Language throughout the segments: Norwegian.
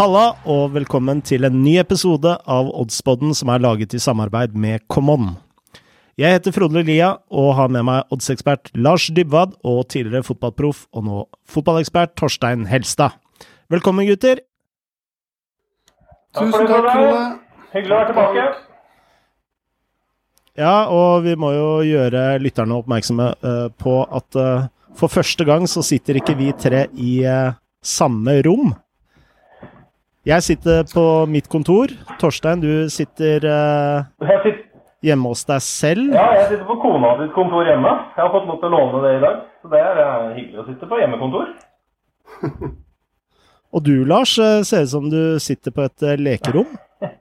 Halla, og velkommen til en ny episode av Oddsboden som er laget i samarbeid med Common. Jeg heter Frode Lia og har med meg oddsekspert Lars Dybwad og tidligere fotballproff og nå fotballekspert Torstein Helstad. Velkommen, gutter. Tusen takk, Frode. Hyggelig å være tilbake. Ja, og vi må jo gjøre lytterne oppmerksomme uh, på at uh, for første gang så sitter ikke vi tre i uh, samme rom. Jeg sitter på mitt kontor. Torstein, du sitter sitter, hjemme hos deg selv. ja, jeg sitter på kona sitt kontor hjemme. Jeg har fått lov til å låne det i dag. Så det er eh, hyggelig å sitte på hjemmekontor. Og du, Lars, eh, ser ut som du sitter på et eh, lekerom.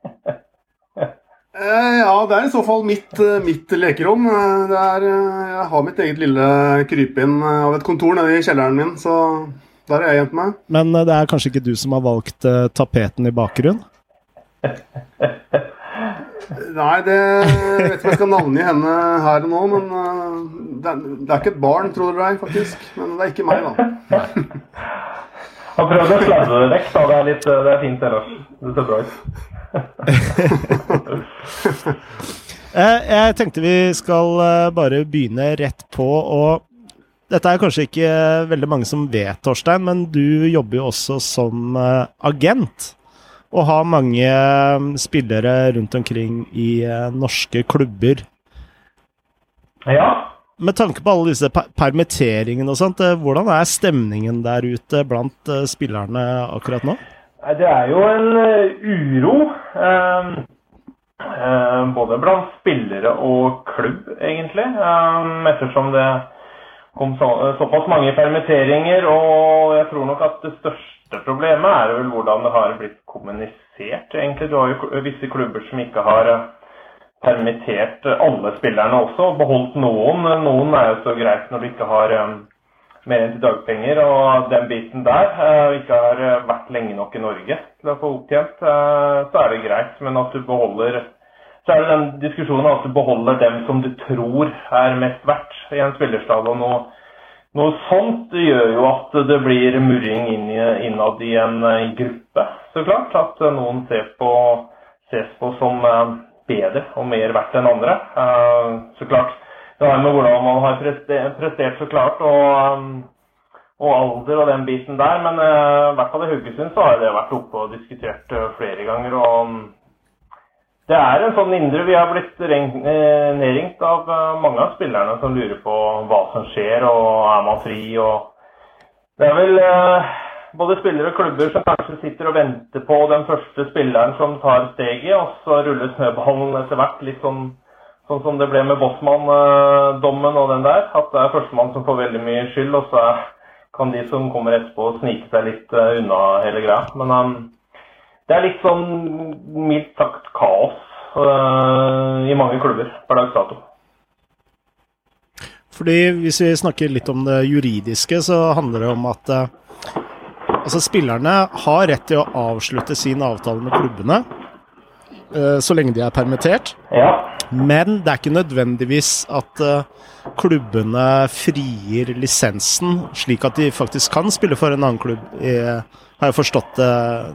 Eh, ja, det er i så fall mitt, eh, mitt lekerom. Eh, Det er, eh, jeg har mitt eget lille krypinn eh, av et kontor nede i kjelleren min, så der har jeg gjemt meg. Men eh, det er kanskje ikke du som har valgt uh, tapeten i bakgrunnen? Nei, det jeg vet ikke om jeg skal navngi henne her og nå, men uh, det er, det er ikke et barn, tror dere er, faktisk. Men det er ikke meg, da. Har prøvd å slæve det vekk. da. Det er, litt, det er fint, det, Lars. Det ser bra ut. Eh, Jeg tenkte vi skal bare begynne rett på, og dette er kanskje ikke veldig mange som vet, Torstein, men du jobber jo også som eh, agent. Og har mange eh, spillere rundt omkring i eh, norske klubber. Ja. Med tanke på alle disse per permitteringene og sånt, hvordan er stemningen der ute blant spillerne akkurat nå? Det er jo en uro. eh, eh, både blant spillere og klubb, egentlig. eh, ettersom det kom så, såpass mange permitteringer. Og jeg tror nok at det største problemet er vel hvordan det har blitt kommunisert, egentlig. Du har jo visse klubber som ikke har eh, permittert alle spillerne også, og beholdt noen. Noen er jo så greit når du ikke har eh, mer enn til dagpenger, og den biten der eh, ikke har eh, vært lenge nok i Norge til å få opptjent, eh, så er det greit. Men at du beholder så er det den diskusjonen at du beholder dem som du tror er mest verdt i en spillerstad, og noe, noe sånt gjør jo at det blir murring innad i en eh, gruppe, så klart. At eh, noen ser på, ses på som eh, bedre og mer verdt enn andre. Så klart. Det har med hvordan man har prestert, så klart, og, og alder og den biten der. Men i hvert fall i Haugesund så har det vært oppe og diskutert flere ganger. og det er en sånn indre Vi har blitt eh, nedringt av eh, mange av spillerne som lurer på hva som skjer, og er man fri og Det er vel eh, både spillere og klubber som kanskje sitter og venter på den første spilleren som tar steget, og så ruller snøballen etter hvert litt sånn Sånn som det ble med Bossmann-dommen og den der. At det er førstemann som får veldig mye skyld, og så kan de som kommer etterpå snike seg litt unna hele greia. Men um, det er litt sånn mildt sagt kaos uh, i mange klubber per dags dato. Fordi hvis vi snakker litt om det juridiske, så handler det om at uh, altså spillerne har rett til å avslutte sin avtale med klubbene uh, så lenge de er permittert. Ja. Men det er ikke nødvendigvis at klubbene frigir lisensen, slik at de faktisk kan spille for en annen klubb. i, har jeg forstått eh,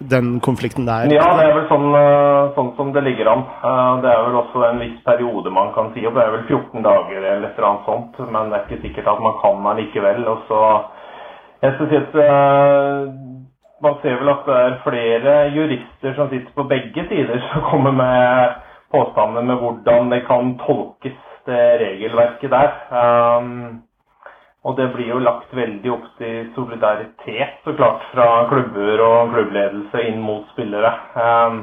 den konflikten der? Ja, det er vel sånn, eh, sånn som det ligger an. Eh, Det er vel også en viss periode man kan si opp. Det er vel 14 dager eller et eller annet sånt. Men det er ikke sikkert at man kan allikevel. Og så jeg skal si at eh, man ser vel at det er flere jurister som sitter på begge sider som kommer med påstander med hvordan det kan tolkes, det regelverket der. Um, og det blir jo lagt veldig opp til solidaritet, så klart, fra klubber og klubbledelse inn mot spillere. Um,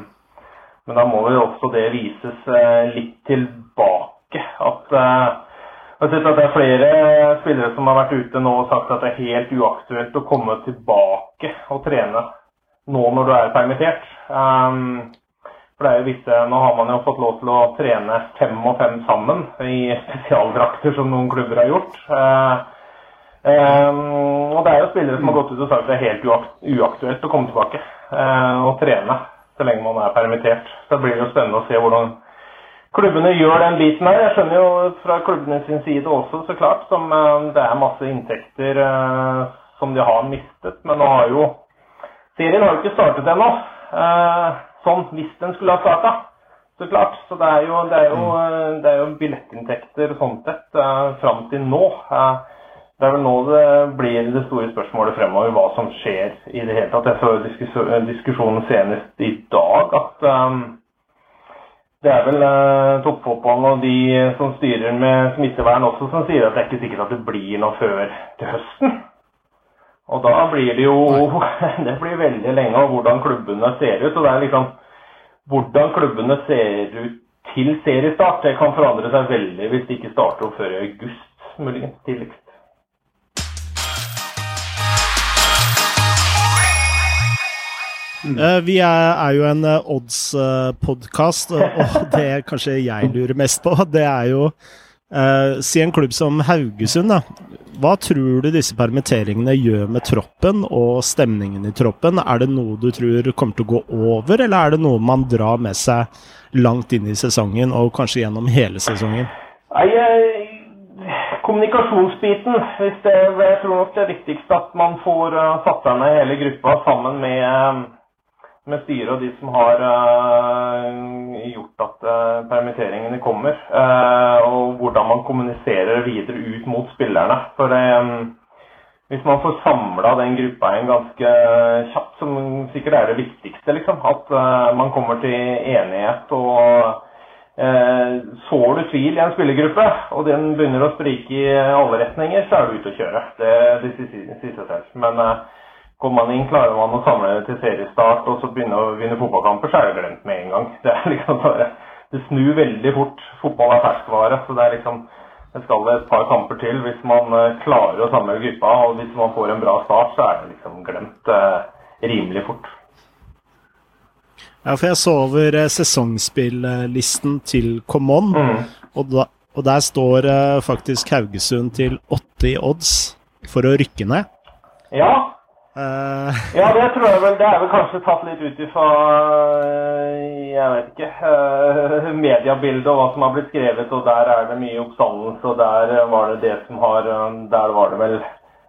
men da må jo også det vises eh, litt tilbake. At eh, at det er flere spillere som har vært ute nå og sagt at det er helt uaktuelt å komme tilbake og trene nå når du er permittert. Um, for det er jo visse, Nå har man jo fått lov til å trene fem og fem sammen i spesialdrakter, som noen klubber har gjort. Ehm, og det er jo spillere som har gått ut og sagt at det er helt uak uaktuelt å komme tilbake uh, og trene så lenge man er permittert. Så det blir jo spennende å se hvordan klubbene gjør den biten her. Jeg skjønner jo fra klubbene sin side også, så klart, som uh, det er masse inntekter uh, som de har mistet. Men nå har jo serien har jo ikke startet ennå. Sånn hvis den skulle ha starta, så klart. Så det er jo, det er jo, eh, det er jo billettinntekter sånn sett fram til nå. Eh, det er vel nå det blir det store spørsmålet fremover, hva som skjer i det hele tatt. Jeg så diskus diskusjonen senest i dag at um, det er vel uh, toppfotballen og de som styrer med smittevern også, som sier at det er ikke sikkert at det blir noe før til høsten. Og da blir det jo Det blir veldig lenge og hvordan klubbene ser ut. Og det er liksom Hvordan klubbene ser ut til seriestart, det kan forandre seg veldig hvis de ikke starter opp før i august, muligens tidligst. Uh, vi er, er, jo en uh, odds-podkast, uh, og det kanskje jeg lurer mest på, det er jo Si en klubb som Haugesund, da. Hva tror du disse permitteringene gjør med troppen og stemningen i troppen? Er det noe du tror kommer til å gå over, eller er det noe man drar med seg langt inn i sesongen og kanskje gjennom hele sesongen? Nei, kommunikasjonsbiten. Hvis det, jeg tror nok det er viktigst at man får satt seg ned hele gruppa sammen med med styret og de som har uh, gjort at uh, permitteringene kommer. Uh, og hvordan man kommuniserer videre ut mot spillerne. For um, hvis man får samla den gruppa igjen ganske kjapt, som sikkert er det viktigste, liksom, at man kommer til enighet og Sår du tvil i en spillergruppe, og den begynner å sprike i alle retninger, så er du ute å kjøre. Det, det sier seg selv. Men Kommer man inn, klarer man å samle det til seriestart og så begynne å vinne fotballkamper, så er det glemt med en gang. Det, er liksom bare, det snur veldig fort. Fotball er ferskvare. så det er liksom det skal et par kamper til hvis man eh, klarer å samle gruppa. Og hvis man får en bra start, så er det liksom glemt eh, rimelig fort. Ja, for jeg så over sesongspillisten sesongspilllisten til Common, mm. og, da, og, der står eh, faktisk Haugesund til 80 odds for å rykke ned. Ja, Uh, ja, det tror jeg vel. Det er vel kanskje tatt litt ut ifra uh, jeg vet ikke, uh, mediebildet og hva som har blitt skrevet. Og der er det mye oppstandelse, og der var det det som har Der var det vel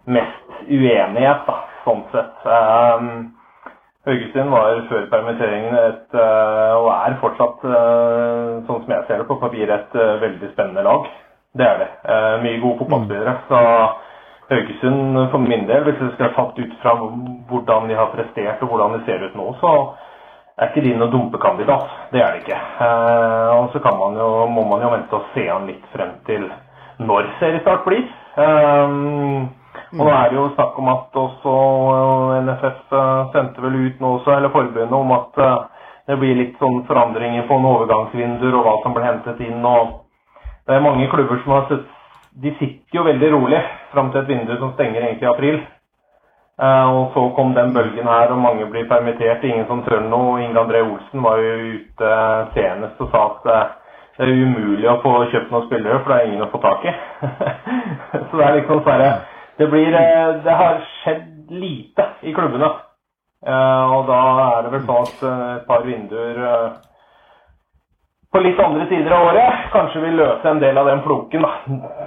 mest uenighet, da, sånn sett. Um, Haugesund var før permitteringen et, og er fortsatt, sånn som jeg ser det på papiret, et veldig spennende lag. Det er det. mye gode fotballspillere. så Haugesund for min del, hvis det skal tatt ut fra hvordan de har prestert og hvordan de ser ut nå, så er ikke de noen dumpekandidat. Det er det ikke. Eh, og så man jo, må man jo vente og se han litt frem til når seriestart blir. Eh, og nå er det jo snakk om at også eh, NFF sendte vel ut nå også, eller forbundet, om at det blir litt sånn forandringer på noen overgangsvinduer og hva som blir hentet inn. og Det er mange klubber som har sett de sitter jo veldig rolig fram til et vindu som stenger egentlig i april. Uh, og så kom den bølgen her, og mange blir permittert. Ingen som tør noe. Inge André Olsen var jo ute senest og sa at uh, det er umulig å få kjøpt noen spillere, for det er ingen å få tak i. så det er liksom sånn det, uh, det har skjedd lite i klubbene. og da er det vel sånn at et par vinduer på litt andre sider av året kanskje vil løse en del av den floken da,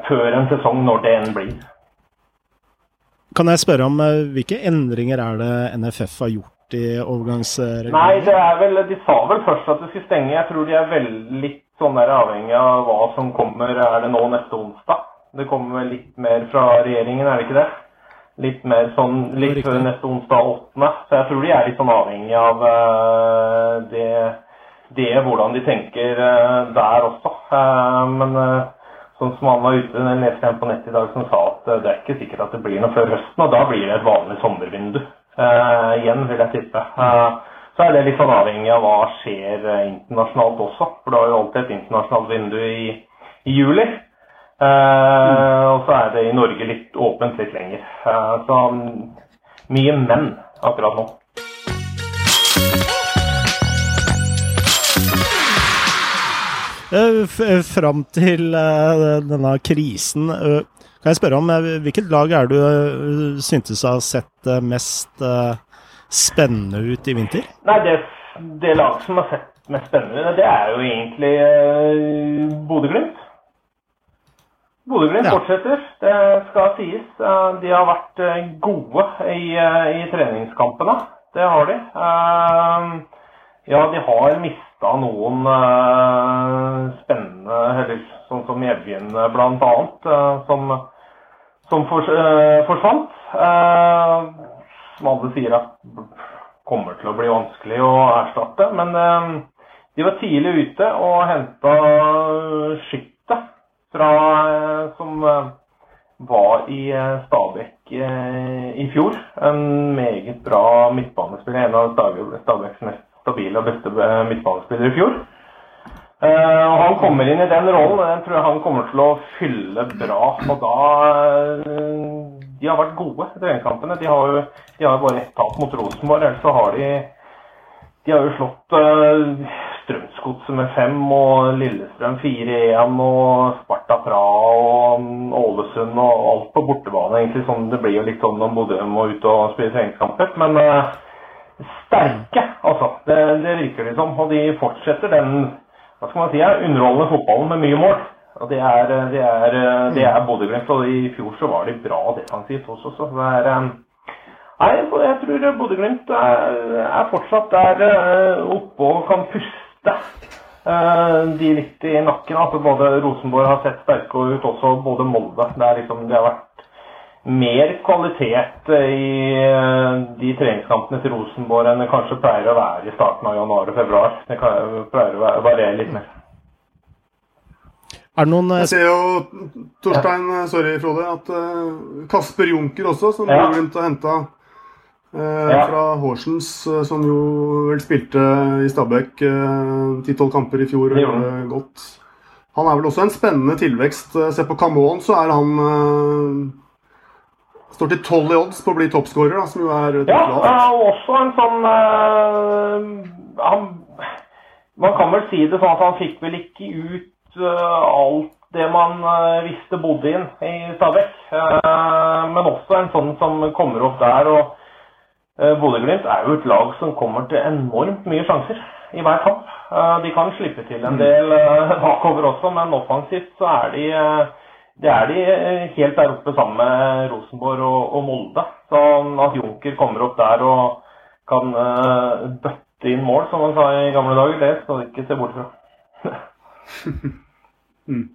før en sesong, når det enn blir. Kan jeg spørre om uh, hvilke endringer er det NFF har gjort i overgangsreglene? Nei, det er vel, De sa vel først at det skulle stenge. Jeg tror de er veldig litt sånn der avhengig av hva som kommer. Er det nå neste onsdag? Det kommer vel litt mer fra regjeringen, er det ikke det? Litt mer sånn litt før neste onsdag 8. Så jeg tror de er litt sånn avhengig av uh, det det hvordan de tenker eh, der også. Eh, men eh, sånn som han var ute, jeg leste på nettet i dag som sa at det er ikke sikkert at det blir noe før høsten, og da blir det et vanlig sommervindu. igjen, vil jeg tippe. så er det litt sånn avhengig av hva skjer internasjonalt også. For det har jo alltid et internasjonalt vindu i, i juli. Uh, og så er det i Norge litt åpent litt lenger. Uh, så mye menn akkurat nå. Fram til eh, denne krisen, kan jeg spørre om hvilket lag er du syntes har sett mest spennende ut i vinter? Nei, det, det laget som har sett mest spennende ut, det er jo egentlig Bodø-Glimt. Bodø-Glimt ja. fortsetter, det skal sies. De har vært gode i, i treningskampene. det har de. Ja, de har mista noen spennende heller, sånn som Evjen bl.a., som, som forsvant. Som alle sier at kommer til å bli vanskelig å erstatte. Men de var tidlig ute og henta Skytte fra, som var i Stabæk i fjor. En meget bra midtbanespiller. En av Stabæks mest stabile og beste midtbanespillere i fjor. Og Han kommer inn i den rollen, og den tror jeg han kommer til å fylle bra. Og da De har vært gode i treningskampene. De har jo de har bare ett tap mot Rosenborg. Ellers så har de De har jo slått uh, Strømsgodset med fem og Lillestrøm 4-1 og Sparta Praha og Ålesund og alt på bortebane. egentlig sånn, Det blir jo litt sånn når Bodø må ut og spille treningskamper. Men uh, sterke, altså. Det, det virker det som. Og de fortsetter den hva skal man si, underholdende fotballen med mye mål. Og Det er, det er, er Bodø-Glimt. Og i fjor så var de bra defensivt også. Så det er, nei, jeg tror Bodø-Glimt er, er, fortsatt der oppe og kan puste de litt i nakken. Altså både Rosenborg har sett sterke ut, også både Molde. Det, liksom, det har vært mer kvalitet i de treningskampene til Rosenborg enn det kanskje pleier å være i starten av januar og februar. Det pleier å variere litt mer. Er det noen Jeg ser jo, Torstein, sorry Frode, at Kasper Junker også, som ja. Glimt har henta eh, ja. fra Horsens, som jo vel spilte i Stabæk ti-tolv kamper i fjor og gjorde det godt. Han er vel også en spennende tilvekst. Se på Camon, så er han Står til tolv i odds på å bli toppskårer, som jo er Ja, og også en sånn uh, han, Man kan vel si det sånn at han fikk vel ikke ut uh, alt det man uh, visste bodde inn i Stabæk. men også en sånn som kommer opp der. og Bodø-Glimt er jo et lag som kommer til enormt mye sjanser i hver kamp. de kan slippe til en mm. del bakover også, men offensivt så er de det er de eh, helt der oppe sammen med Rosenborg og, og Molde. Så at Junker kommer opp der og kan uh, bøtte inn mål, som man sa i gamle dager, det skal vi ikke se bort fra. mm.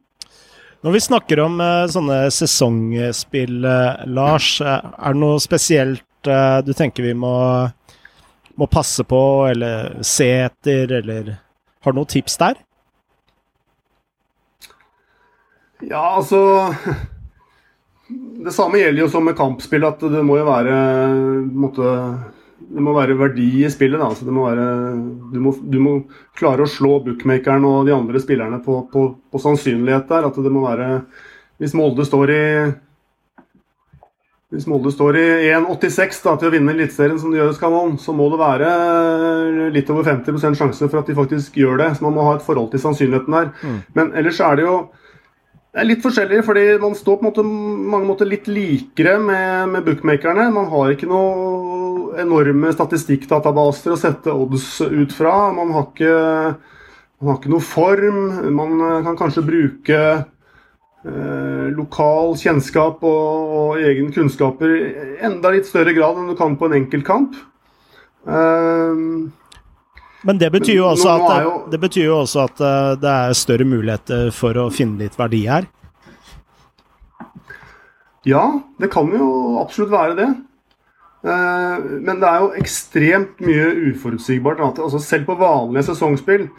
Når vi snakker om uh, sånne sesongspill, uh, Lars, er det noe spesielt du tenker vi må, må passe på eller se etter, eller har du noen tips der? Ja, altså Det samme gjelder jo som med kampspill, at det må jo være måtte, det må være verdi i spillet. Da. Altså, det må være, du, må, du, må, klare å slå bookmakeren og de andre spillerne på, på, på sannsynlighet der. At det må være Hvis Molde står i hvis Molde står i 1,86 til å vinne Eliteserien som de gjør i Kanon, så må det være litt over 50% sjanse for at de faktisk gjør det. Så man må ha et forhold til sannsynligheten der. Mm. Men ellers er det jo det er litt forskjellig, fordi man står på måte, mange måter litt likere med, med bookmakerne. Man har ikke noe enorme statistikkdatabaser å sette odds ut fra. Man har ikke, man har ikke noe form. Man eh, kan kanskje bruke eh, lokal kjennskap og, og egen kunnskaper i enda litt større grad enn du kan på en enkeltkamp. Eh, men det betyr jo også, at, jo... det, betyr jo også at eh, det er større muligheter for å finne litt verdi her? Ja, det kan jo absolutt være det. Eh, men det er jo ekstremt mye uforutsigbart. Altså selv på vanlige sesongspill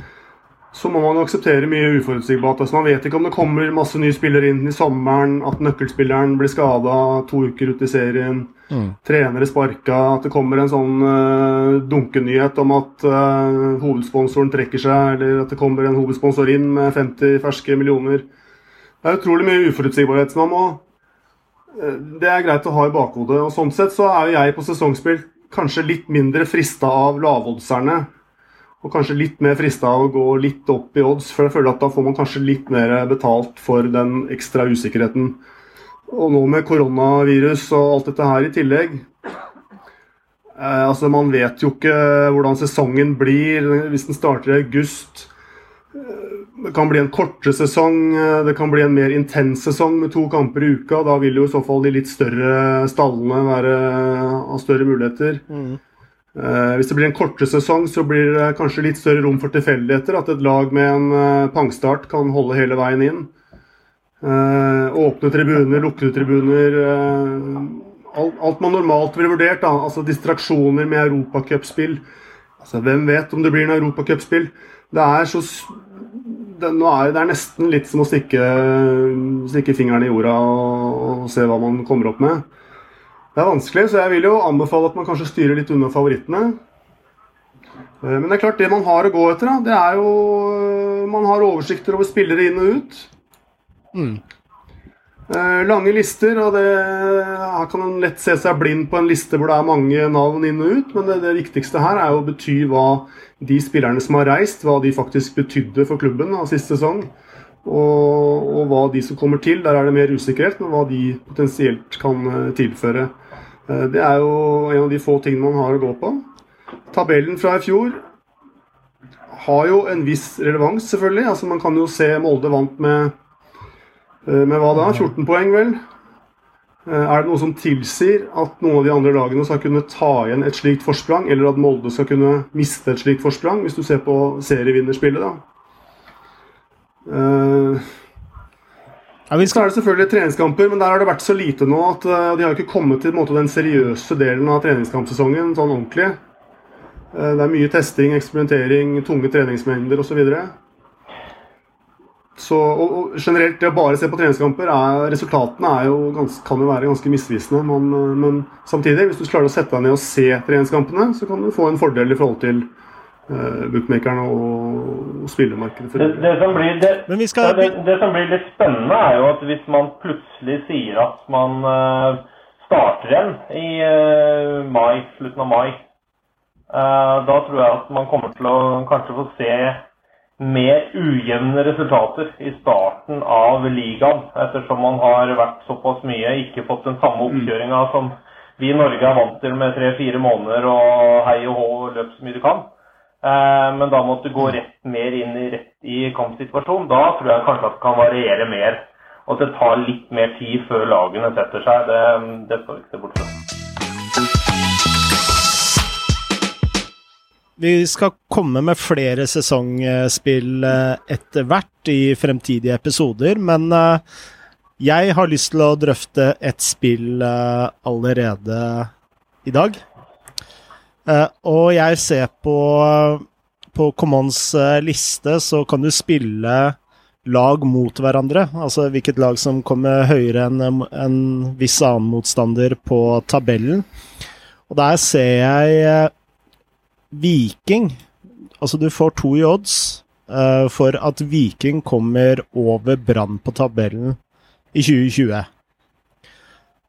så må man akseptere mye uforutsigbart. Altså man vet ikke om det kommer masse nye spillere inn i sommeren, at nøkkelspilleren blir skada to uker ut i serien, mm. trenere sparka, at det kommer en sånn uh, dunkenyhet om at uh, hovedsponsoren trekker seg, eller at det kommer en hovedsponsor inn med 50 ferske millioner. Det er utrolig mye uforutsigbarhet. Man må uh, Det er greit å ha i bakhodet. Og sånn sett så er jo jeg på sesongspill kanskje litt mindre frista av lavoddserne og kanskje litt mer frista av å gå litt opp i odds, for jeg føler at da får man kanskje litt mer betalt for den ekstra usikkerheten. Og nå med koronavirus og alt dette her i tillegg eh, Altså, man vet jo ikke hvordan sesongen blir hvis den starter i august. Eh, det kan bli en kortere sesong, eh, det kan bli en mer intens sesong med to kamper i uka. Da vil jo i så fall de litt større stallene være, ha større muligheter. Mm. Eh, hvis det blir en kortere sesong, så blir det kanskje litt større rom for tilfeldigheter. At et lag med en eh, pangstart kan holde hele veien inn. Eh, åpne tribuner, lukkede tribuner. Alt, alt, man normalt ville vurdert. Da. Altså distraksjoner med europacupspill. Altså, hvem vet om det blir en europacupspill? Det er det, er, det er nesten litt som å stikke, stikke fingeren i jorda og, og, se hva man kommer opp med. Det er vanskelig, så jeg vil jo anbefale at man kanskje styrer litt unna favorittene. Men det er klart, det man har å gå etter, det er jo Man har oversikter over spillere inn og ut. Mm. Eh, lange lister, og det, her kan en lett se seg blind på en liste hvor det er mange navn inn og ut, men det, det viktigste her er å bety hva de spillerne som har reist, hva de faktisk betydde for klubben av sist sesong. Og, og, hva de som kommer til, der er det mer usikkerhet, men hva de potensielt kan eh, tilføre. Eh, det er jo en av de få tingene man har å gå på. Tabellen fra i fjor har jo en viss relevans, selvfølgelig. Altså Man kan jo se Molde vant med Eh, med hva da? 14 poeng, vel? Eh, er det noe som tilsier at noen av de andre lagene skal kunne ta igjen et slikt forsprang, eller at Molde skal kunne miste et slikt forsprang, hvis du ser på serievinnerspillet, da? Uh, ja, skal... Så er det selvfølgelig treningskamper, men der har det vært så lite nå at uh, de har ikke kommet til måte, den seriøse delen av treningskampsesongen sånn ordentlig. Uh, det er mye testing, eksperimentering, tunge treningsmengder osv. Så, og, og, generelt, det å bare se på treningskamper, er, resultatene er jo ganske, kan jo være ganske misvisende. Men, men, samtidig, hvis du klarer å sette deg ned og se treningskampene, så kan du få en fordel i forhold til uh, bookmakerne og, og spillemarkedet. Det, det, som blir, det, skal... det, det, som blir litt spennende, er jo at hvis man plutselig sier at man uh, starter igjen i uh, mai, slutten av mai, da tror jeg at man kommer til å kanskje få se mer ujevne resultater i starten av ligaen. Ettersom man har vært såpass mye, ikke fått den samme mm. oppkjøringa som vi i Norge er vant til med tre-fire måneder og hei og hå og løp så mye du kan. Eh, men da måtte du gå rett mer inn i, rett i kampsituasjonen. Da tror jeg kanskje at det kan variere mer. Og at det tar litt mer tid før lagene setter seg. Det, det vi ikke bort fra. Vi skal komme med flere sesongspill eh, etter hvert i fremtidige episoder, men eh, jeg har lyst til å drøfte et spill eh, allerede i dag. Og jeg ser på, på Commons liste, så kan du spille lag mot hverandre. Altså hvilket lag som kommer høyere enn en viss annen motstander på tabellen. Og der ser jeg Viking Altså, du får to i odds uh, for at Viking kommer over Brann på tabellen i 2020.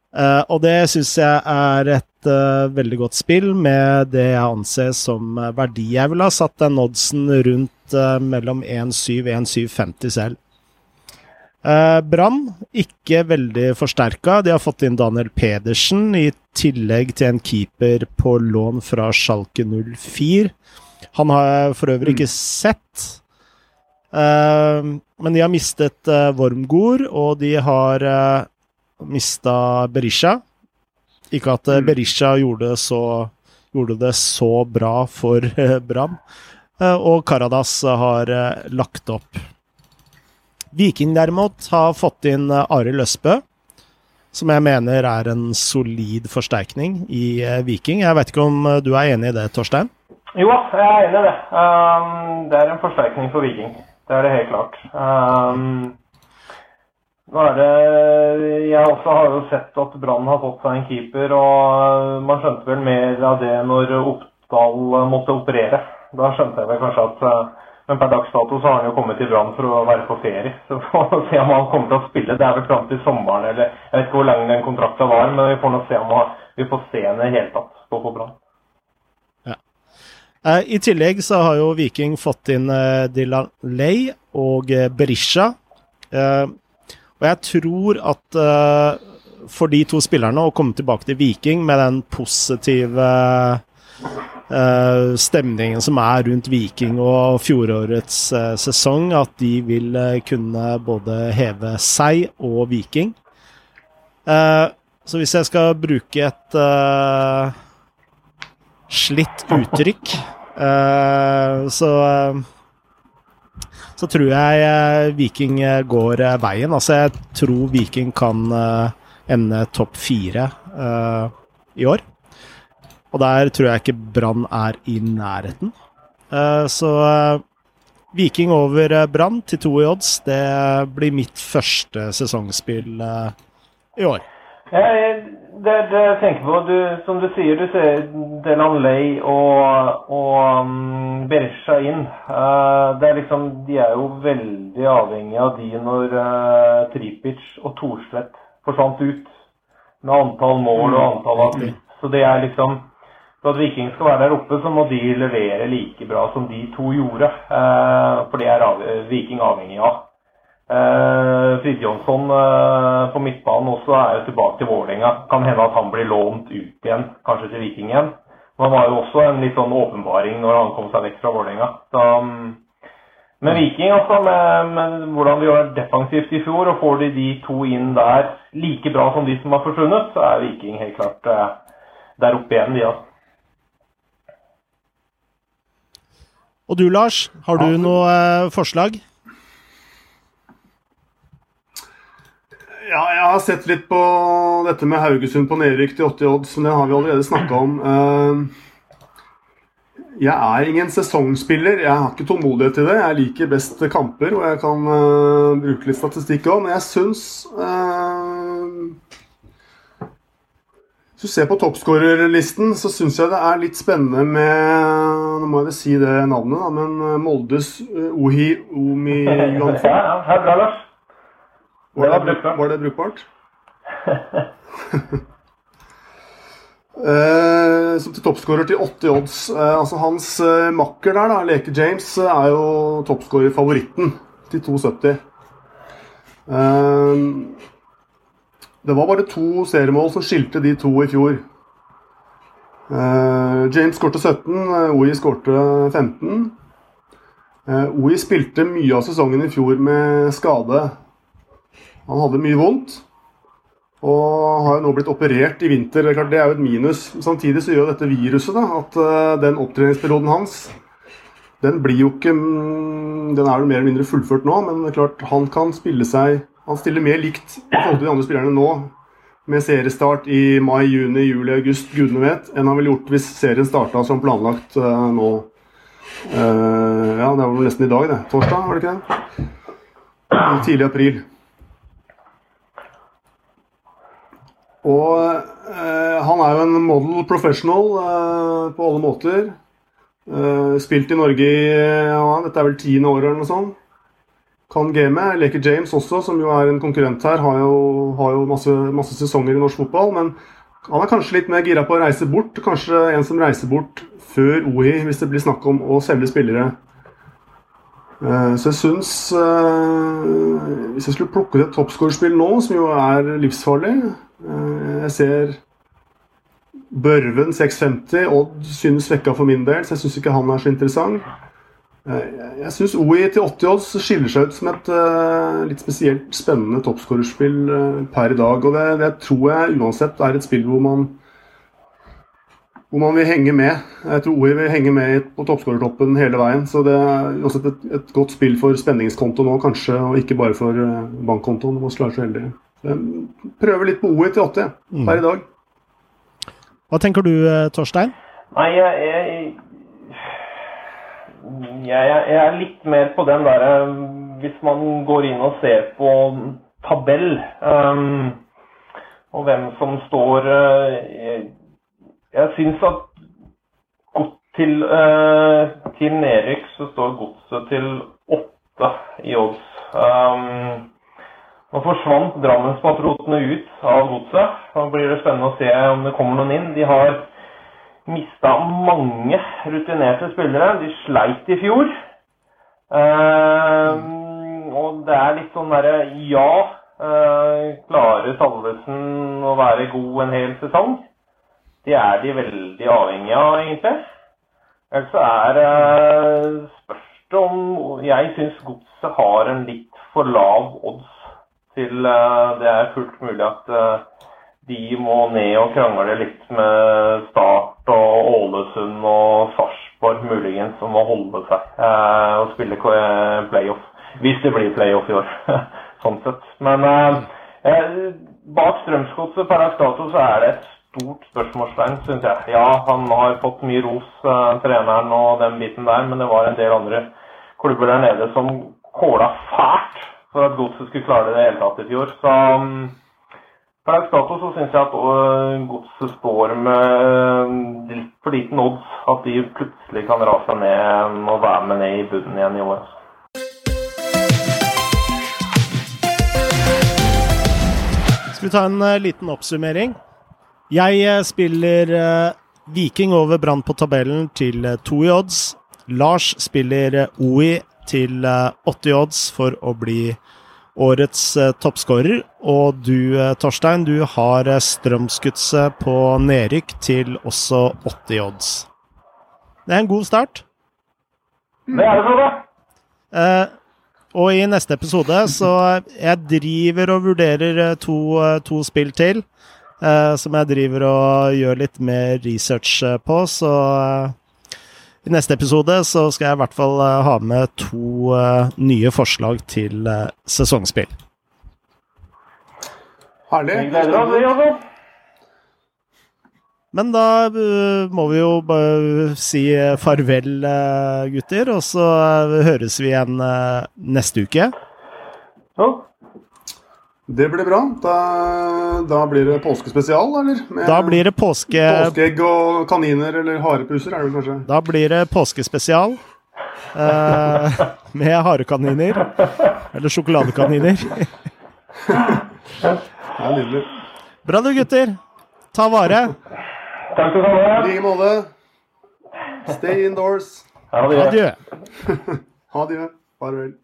Uh, eh, og det syns jeg er et uh, veldig godt spill, med det jeg anser som verdi. Jeg ville ha satt den oddsen rundt mellom 1,7 og 1,750 selv. Uh, Brann ikke veldig forsterka. De har fått inn Daniel Pedersen, i tillegg til en keeper på lån fra Schalke 04. Han har jeg for øvrig ikke sett. Eh, men de har mistet eh, Wormgård, og de har eh, mista Berisha. Ikke at eh, Berisha gjorde, så, gjorde, det så bra for uh, Brann. og Karadas har lagt opp. Viking derimot har fått inn eh, Arild Østbø, som jeg mener er en solid forsterkning i eh, Viking. Jeg vet ikke om eh, du er enig i det, Torstein? Jo, jeg er enig i det. Um, det er en forsterkning for Viking. Det er det helt klart. Um, det Jeg også har jo sett at Brann har fått seg en keeper, og man skjønte vel mer av det når Oppdal måtte operere. Da skjønte jeg vel kanskje at men per dags dato så har han jo kommet til Brann for å være på ferie. Så får vi se om han kommer til å spille. Det er vel fram til sommeren, eller jeg vet ikke hvor lang den kontrakten var. Men vi får nå se om vi får se henne i det hele tatt stå på Brann. Eh, I tillegg så har jo Viking fått inn eh, Dylan Lay og eh, Berisha. Og jeg tror at for de to spillerne å komme tilbake til Viking med den positive uh, stemningen som er rundt Viking og fjorårets uh, sesong, at de vil uh, kunne både heve seg og Viking. så hvis jeg skal bruke et slitt uttrykk. Uh, så uh, så tror jeg uh, Viking går veien. Altså, jeg tror Viking kan ende topp fire i år. Og der tror jeg ikke Brann er i nærheten. så Viking over Brann til to i odds, det blir mitt første sesongspill i år. Ja, det, det jeg tenker på, du, Som du sier, du ser Delan Lay og, og um, Berisha inn. Uh, det er liksom, De er jo veldig avhengige av de når uh, Tripic og Thorstvedt forsvant ut. Med antall mål og antall av Så det er liksom For at Viking skal være der oppe, så må de levere like bra som de to gjorde. Uh, for det er Viking avhengig av. Frid Jonsson eh, på midtbanen også er jo tilbake til Vålerenga. Kan hende at han blir lånt ut igjen, kanskje til Viking igjen. Men han var jo også en litt sånn åpenbaring når han kom seg vekk fra Vålerenga. Men med Viking, altså, med, med, hvordan de gjør defensivt i fjor, og får de de to inn der like bra som de som har forsvunnet, så er Viking helt klart eh, der oppe igjen, de, altså. Og du Lars, har du noe eh, forslag? Ja, jeg har sett litt på dette med Haugesund på nedrykk til 80 odds, men det har vi allerede snakka om. Eh, jeg er ingen sesongspiller. Jeg har ikke tålmodighet til det. Jeg liker best kamper, og jeg kan uh, bruke litt statistikk òg, men jeg syns Hvis du ser på toppskårerlisten, så syns jeg det er litt spennende med Nå må jeg vel si det navnet, da, men Moldes uh, Ohi Omi Johansen. Ja, ja, bra, Lars. Var det, brukbart? Var det brukbart? eh, som til toppskårer til 80 odds. Eh, altså Hans eh, makker der, da, Leke James, eh, er jo toppskårer-favoritten til 2,70. Eh, det var bare to seriemål som skilte de to i fjor. Eh, James skårte 17, OI skårte 15. OI spilte mye av sesongen i fjor med skade. Han hadde mye vondt. Og har jo nå blitt operert i vinter. Det er jo et minus. Samtidig så gjør dette viruset da, at den opptreningsperioden hans den blir jo ikke mm, Den er jo mer eller mindre fullført nå, men det er klart han kan spille seg Han stiller mer likt i forhold til de andre spillerne nå, med seriestart i mai, juni, juli, august, gudene vet, enn han ville gjort hvis serien starta som planlagt uh, nå. Uh, ja, det var vel nesten i dag, det. Torsdag, var det ikke det? Tidlig april. Og uh, han er jo en model professional på alle måter. Spilt i Norge i ja, dette er vel tiende året eller noe sånt. Kan gamet. Leker James også, som jo er en konkurrent her, har jo, har jo masse, masse, sesonger i norsk fotball. Men han er kanskje litt mer gira på å reise bort. Kanskje en som reiser bort før OI, hvis det blir snakk om å selge spillere. Eh, så jeg syns eh, Hvis jeg skulle plukke ut et toppskårerspill nå, som jo er livsfarlig Eh, jeg ser Børven 650. Odd synes svekka for min del, så jeg syns ikke han er så interessant. Eh, jeg syns OI til 80 odds skiller seg ut som et uh, litt spesielt spennende toppskårerspill uh, per i dag. Og det, det, tror jeg uansett er et spill hvor man hvor man vil henge med. Jeg tror OI vil henge med på toppskårertoppen hele veien. Så det er også et, et, godt spill for spenningskonto nå, kanskje, og ikke bare for bankkontoen. Man skal være så heldig. Prøver litt på OI til 80 mm. per i dag. Hva tenker du, eh, Torstein? Nei, jeg, jeg, jeg, jeg er litt mer på den derre eh, Hvis man går inn og ser på tabell um, og hvem som står uh, Jeg, jeg syns at til, uh, til nedrykk så står godset til åtte i odds. Um, nå forsvant Drammenspatriotene ut av godset. Da blir det spennende å se om det kommer noen inn. De har mista mange rutinerte spillere. De sleit i fjor. Uh, og det er litt sånn derre Ja, uh, klarer Salvesen å være god en hel sesong? Det er de veldig avhengige av, egentlig. Ellers så er uh, spørs det om Jeg syns Godset har en litt for lav odds til uh, det er fullt mulig at eh, de må ned og krangle litt med Start og Ålesund og Sarpsborg muligens som må holde seg eh, og spille eh, playoff. Hvis det blir playoff i år, sånn sett. Men eh, eh bak Strømsgodset per dato så er det et stort spørsmålstegn, syns jeg. Ja, han har fått mye ros, eh, treneren og den biten der, men det var en del andre klubber der nede som kåla fælt for at Godset skulle klare det i det hele tatt i fjor. Så um, per dags dato så syns jeg at uh, Godset står med litt for liten odds at de plutselig kan rase ned og være med ned i bunnen igjen i år. Skal vi ta en uh, liten oppsummering? Jeg uh, spiller Viking over Brann på tabellen til to i odds. Lars spiller OI til 80 i odds for å bli årets eh, toppskårer. Og du, eh, Torstein, du har Strømsgodset på nedrykk til også 80 odds. Det er en god start. Det er det, Frode. Eh, og i neste episode så Jeg driver og vurderer to, to spill til. Eh, som jeg driver og gjør litt mer research på, så i neste episode så skal jeg i hvert fall uh, ha med to uh, nye forslag til uh, sesongspill. Herlig. Men da må vi jo bare si farvel, gutter. Og så høres vi igjen neste uke. Ja. Det blir bra. Da, da, blir det påskespesial, eller? Med da blir det påske... Påskeegg og kaniner, eller harepuser, er det kanskje? Da blir det påskespesial. Eh, med harekaniner. Eller sjokoladekaniner. det er nydelig. Bra du, gutter. Ta vare. Takk skal du ha. I like måte. Stay indoors. Adjø. Adjø. Adjø. Farvel.